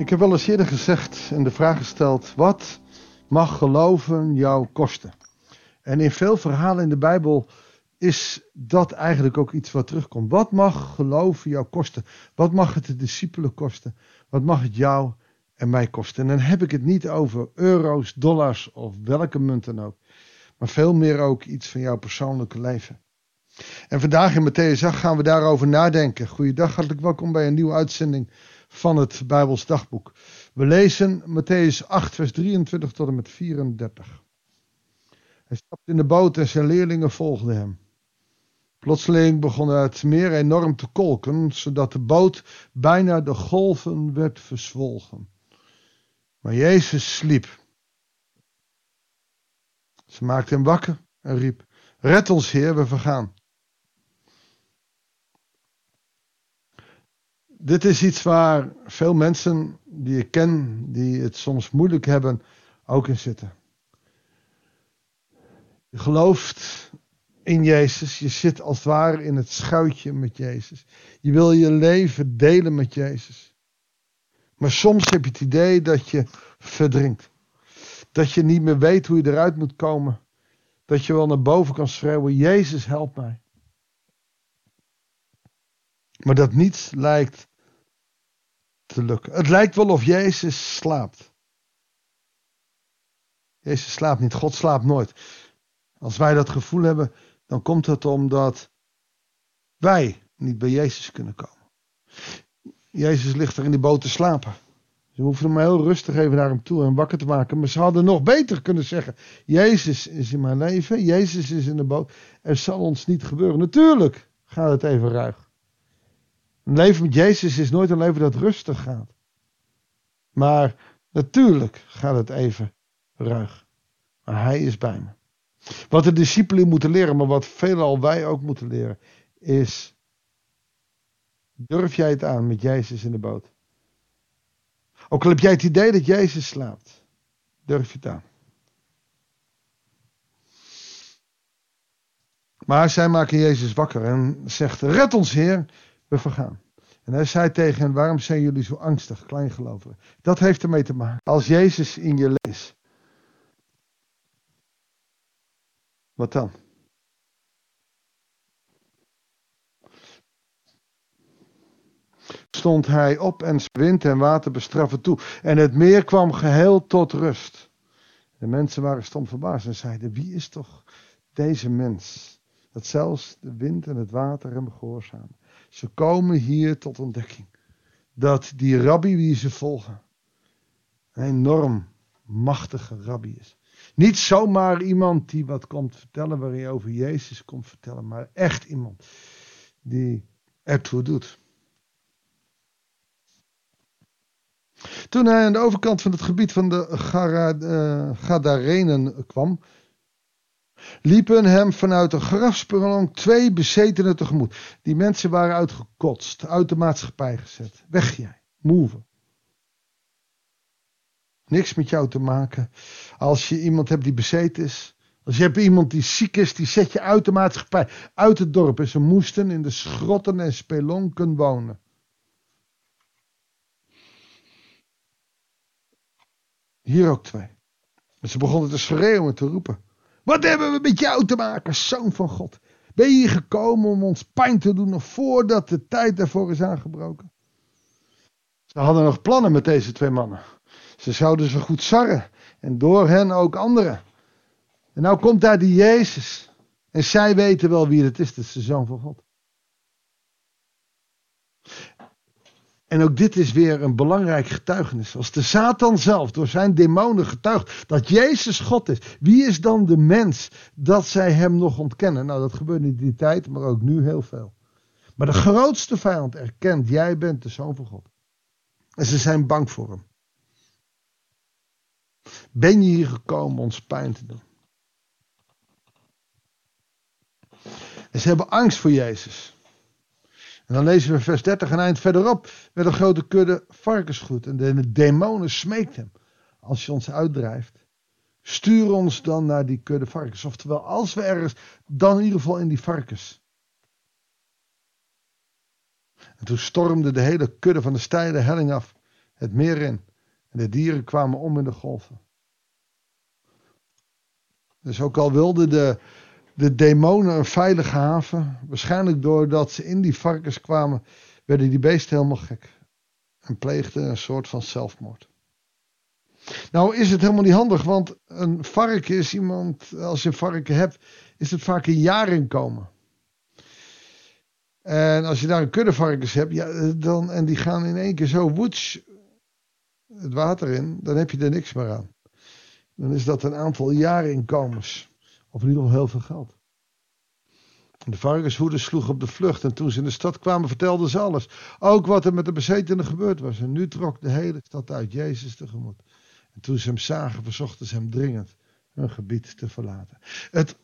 Ik heb wel eens eerder gezegd en de vraag gesteld: wat mag geloven jou kosten? En in veel verhalen in de Bijbel is dat eigenlijk ook iets wat terugkomt. Wat mag geloven jou kosten? Wat mag het de discipelen kosten? Wat mag het jou en mij kosten? En dan heb ik het niet over euro's, dollars of welke munt dan ook. Maar veel meer ook iets van jouw persoonlijke leven. En vandaag in Matthäus 8 gaan we daarover nadenken. Goeiedag, hartelijk welkom bij een nieuwe uitzending van het Bijbels dagboek. We lezen Matthäus 8, vers 23 tot en met 34. Hij stapte in de boot en zijn leerlingen volgden hem. Plotseling begon het meer enorm te kolken, zodat de boot bijna de golven werd verzwolgen. Maar Jezus sliep. Ze maakte hem wakker en riep: Red ons, Heer, we vergaan. Dit is iets waar veel mensen die ik ken, die het soms moeilijk hebben, ook in zitten. Je gelooft in Jezus, je zit als het ware in het schuitje met Jezus. Je wil je leven delen met Jezus. Maar soms heb je het idee dat je verdrinkt. Dat je niet meer weet hoe je eruit moet komen. Dat je wel naar boven kan schreeuwen: Jezus, help mij. Maar dat niets lijkt te lukken. Het lijkt wel of Jezus slaapt. Jezus slaapt niet, God slaapt nooit. Als wij dat gevoel hebben, dan komt het omdat wij niet bij Jezus kunnen komen. Jezus ligt er in die boot te slapen. Ze hoeven hem heel rustig even naar hem toe en wakker te maken. Maar ze hadden nog beter kunnen zeggen: Jezus is in mijn leven, Jezus is in de boot. Er zal ons niet gebeuren. Natuurlijk gaat het even ruig. Een leven met Jezus is nooit een leven dat rustig gaat. Maar natuurlijk gaat het even ruig. Maar Hij is bij me. Wat de discipelen moeten leren, maar wat veelal wij ook moeten leren, is: durf jij het aan met Jezus in de boot? Ook al heb jij het idee dat Jezus slaapt, durf je het aan. Maar zij maken Jezus wakker en zegt: Red ons, Heer we vergaan. En hij zei tegen hen, waarom zijn jullie zo angstig, kleingelovigen? Dat heeft ermee te maken. Als Jezus in je leest. Wat dan? Stond hij op en wind en water bestraffen toe. En het meer kwam geheel tot rust. De mensen waren stom verbaasd en zeiden, wie is toch deze mens? Dat zelfs de wind en het water hem gehoorzamen. Ze komen hier tot ontdekking dat die rabbi wie ze volgen een enorm machtige rabbi is. Niet zomaar iemand die wat komt vertellen waarin je over Jezus komt vertellen, maar echt iemand die ertoe doet. Toen hij aan de overkant van het gebied van de eh, Gadarenen kwam, liepen hem vanuit een grafsprong twee bezetenen tegemoet. Die mensen waren uitgekotst, uit de maatschappij gezet. Weg jij, move. Niks met jou te maken. Als je iemand hebt die bezeten is. Als je hebt iemand die ziek is, die zet je uit de maatschappij. Uit het dorp. En ze moesten in de schrotten en spelonken wonen. Hier ook twee. En ze begonnen te schreeuwen, te roepen. Wat hebben we met jou te maken, zoon van God? Ben je hier gekomen om ons pijn te doen nog voordat de tijd daarvoor is aangebroken? Ze hadden nog plannen met deze twee mannen. Ze zouden ze goed sarren en door hen ook anderen. En nou komt daar die Jezus. En zij weten wel wie het is, dat is de zoon van God. En ook dit is weer een belangrijk getuigenis. Als de Satan zelf door zijn demonen getuigt dat Jezus God is, wie is dan de mens dat zij hem nog ontkennen? Nou, dat gebeurt niet in die tijd, maar ook nu heel veel. Maar de grootste vijand erkent, jij bent de zoon van God. En ze zijn bang voor hem. Ben je hier gekomen ons pijn te doen? En ze hebben angst voor Jezus. En dan lezen we vers 30 en eind verderop met een grote kudde varkensgoed. En de demonen smeekt hem. Als je ons uitdrijft, stuur ons dan naar die kudde varkens. Oftewel, als we ergens, dan in ieder geval in die varkens. En toen stormde de hele kudde van de steile helling af. het meer in. En de dieren kwamen om in de golven. Dus ook al wilden de, de demonen een veilige haven, waarschijnlijk doordat ze in die varkens kwamen, werden die beesten helemaal gek. En pleegden een soort van zelfmoord. Nou is het helemaal niet handig, want een varken is iemand, als je een varken hebt, is het vaak een jaarinkomen. En als je daar een kudde varkens hebt, ja, dan, en die gaan in één keer zo woets het water in, dan heb je er niks meer aan. Dan is dat een aantal jaarinkomens. Of in ieder geval heel veel geld. De varkenshoeders sloegen op de vlucht en toen ze in de stad kwamen vertelden ze alles. Ook wat er met de bezetenen gebeurd was. En nu trok de hele stad uit Jezus tegemoet. En toen ze hem zagen verzochten ze hem dringend hun gebied te verlaten. Het,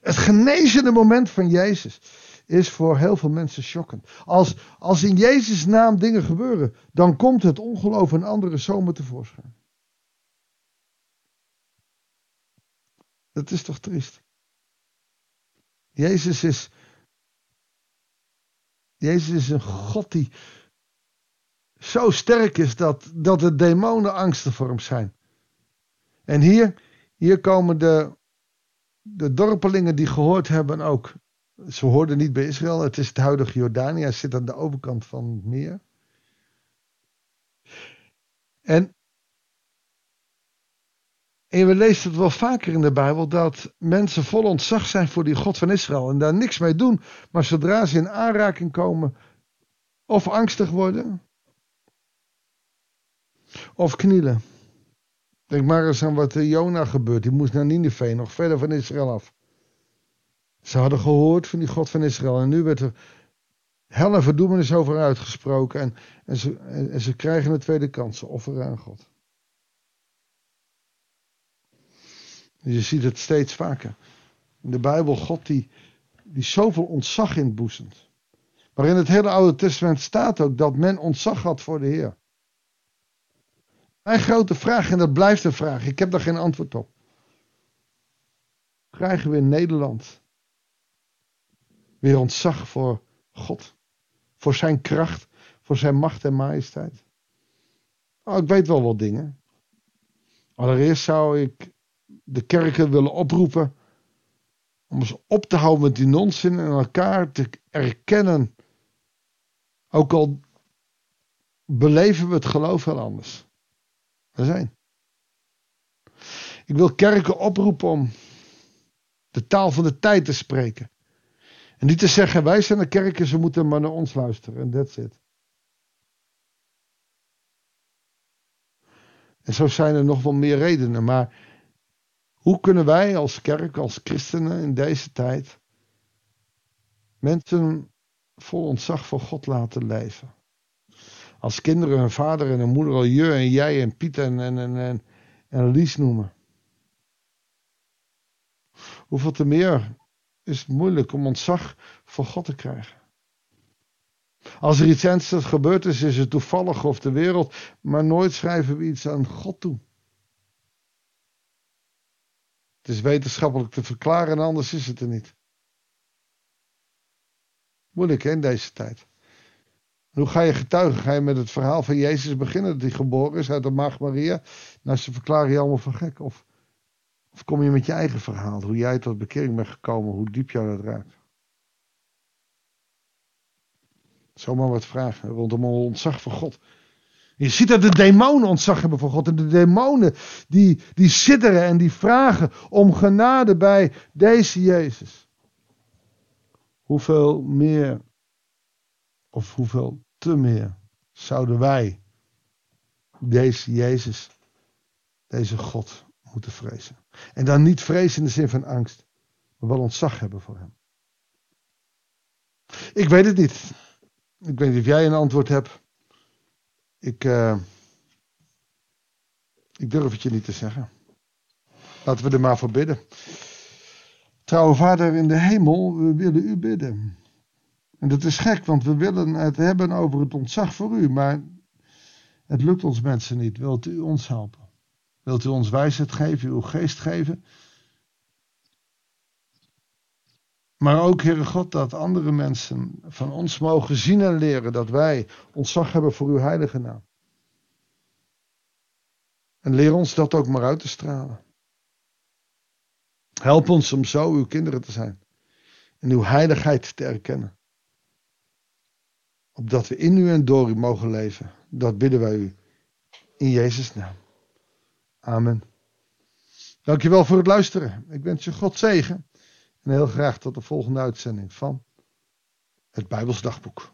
het genezende moment van Jezus is voor heel veel mensen schokkend. Als, als in Jezus' naam dingen gebeuren, dan komt het ongeloof en andere zomer tevoorschijn. Dat is toch triest? Jezus is. Jezus is een God die zo sterk is dat, dat de demonen angstig voor hem zijn. En hier, hier komen de, de dorpelingen die gehoord hebben ook. Ze hoorden niet bij Israël, het is het huidige Jordanië, hij zit aan de overkant van het meer. En, en we lezen het wel vaker in de Bijbel dat mensen vol ontzag zijn voor die God van Israël en daar niks mee doen, maar zodra ze in aanraking komen of angstig worden of knielen. Denk maar eens aan wat Jona gebeurt. Die moest naar Nineveh, nog verder van Israël af. Ze hadden gehoord van die God van Israël. En nu werd er hel en verdoemenis over uitgesproken. En, en, ze, en, ze krijgen een tweede kans. Offeren aan God. Je ziet het steeds vaker. In de Bijbel, God die, die zoveel ontzag inboezemt. Maar in het hele Oude Testament staat ook dat men ontzag had voor de Heer. Mijn grote vraag, en dat blijft een vraag, ik heb daar geen antwoord op. Krijgen we in Nederland weer ontzag voor God? Voor zijn kracht, voor zijn macht en majesteit? Oh, ik weet wel wat dingen. Allereerst zou ik de kerken willen oproepen om eens op te houden met die nonsens en elkaar te erkennen. Ook al beleven we het geloof wel anders er zijn. Ik wil kerken oproepen om de taal van de tijd te spreken. En niet te zeggen, wij zijn de kerken, ze moeten maar naar ons luisteren. En that's it. En zo zijn er nog wel meer redenen. Maar hoe kunnen wij als kerk, als christenen in deze tijd, mensen vol ontzag voor God laten leven? als kinderen hun vader en hun moeder al je en jij en Piet en, en, en, en, Lies noemen. Hoeveel te meer is het moeilijk om ontzag voor God te krijgen. Als er iets ernstigs gebeurd is, is het toevallig of de wereld, maar nooit schrijven we iets aan God toe. Het is wetenschappelijk te verklaren en anders is het er niet. Moeilijk hè, in deze tijd. Hoe ga je getuigen? Ga je met het verhaal van Jezus beginnen, dat hij geboren is uit de maagd Maria? Nou, ze verklaren je allemaal van gek. Of, of kom je met je eigen verhaal, hoe jij tot bekering bent gekomen, hoe diep jou dat raakt? Zomaar wat vragen rondom ontzag voor God. Je ziet dat de demonen ontzag hebben voor God. En de demonen die, die sidderen en die vragen om genade bij deze Jezus. Hoeveel meer of hoeveel te meer zouden wij deze Jezus, deze God moeten vrezen. En dan niet vrezen in de zin van angst, maar wel ontzag hebben voor Hem. Ik weet het niet. Ik weet niet of jij een antwoord hebt. Ik, uh, ik durf het je niet te zeggen. Laten we er maar voor bidden. Trouwe Vader in de hemel, we willen u bidden. En dat is gek, want we willen het hebben over het ontzag voor u, maar het lukt ons mensen niet. Wilt u ons helpen? Wilt u ons wijsheid geven, uw geest geven? Maar ook, Heere God, dat andere mensen van ons mogen zien en leren dat wij ontzag hebben voor uw heilige naam. En leer ons dat ook maar uit te stralen. Help ons om zo uw kinderen te zijn. En uw heiligheid te erkennen. Opdat we in u en door u mogen leven. Dat bidden wij u. In Jezus' naam. Amen. Dankjewel voor het luisteren. Ik wens je God zegen. En heel graag tot de volgende uitzending van het Bijbels Dagboek.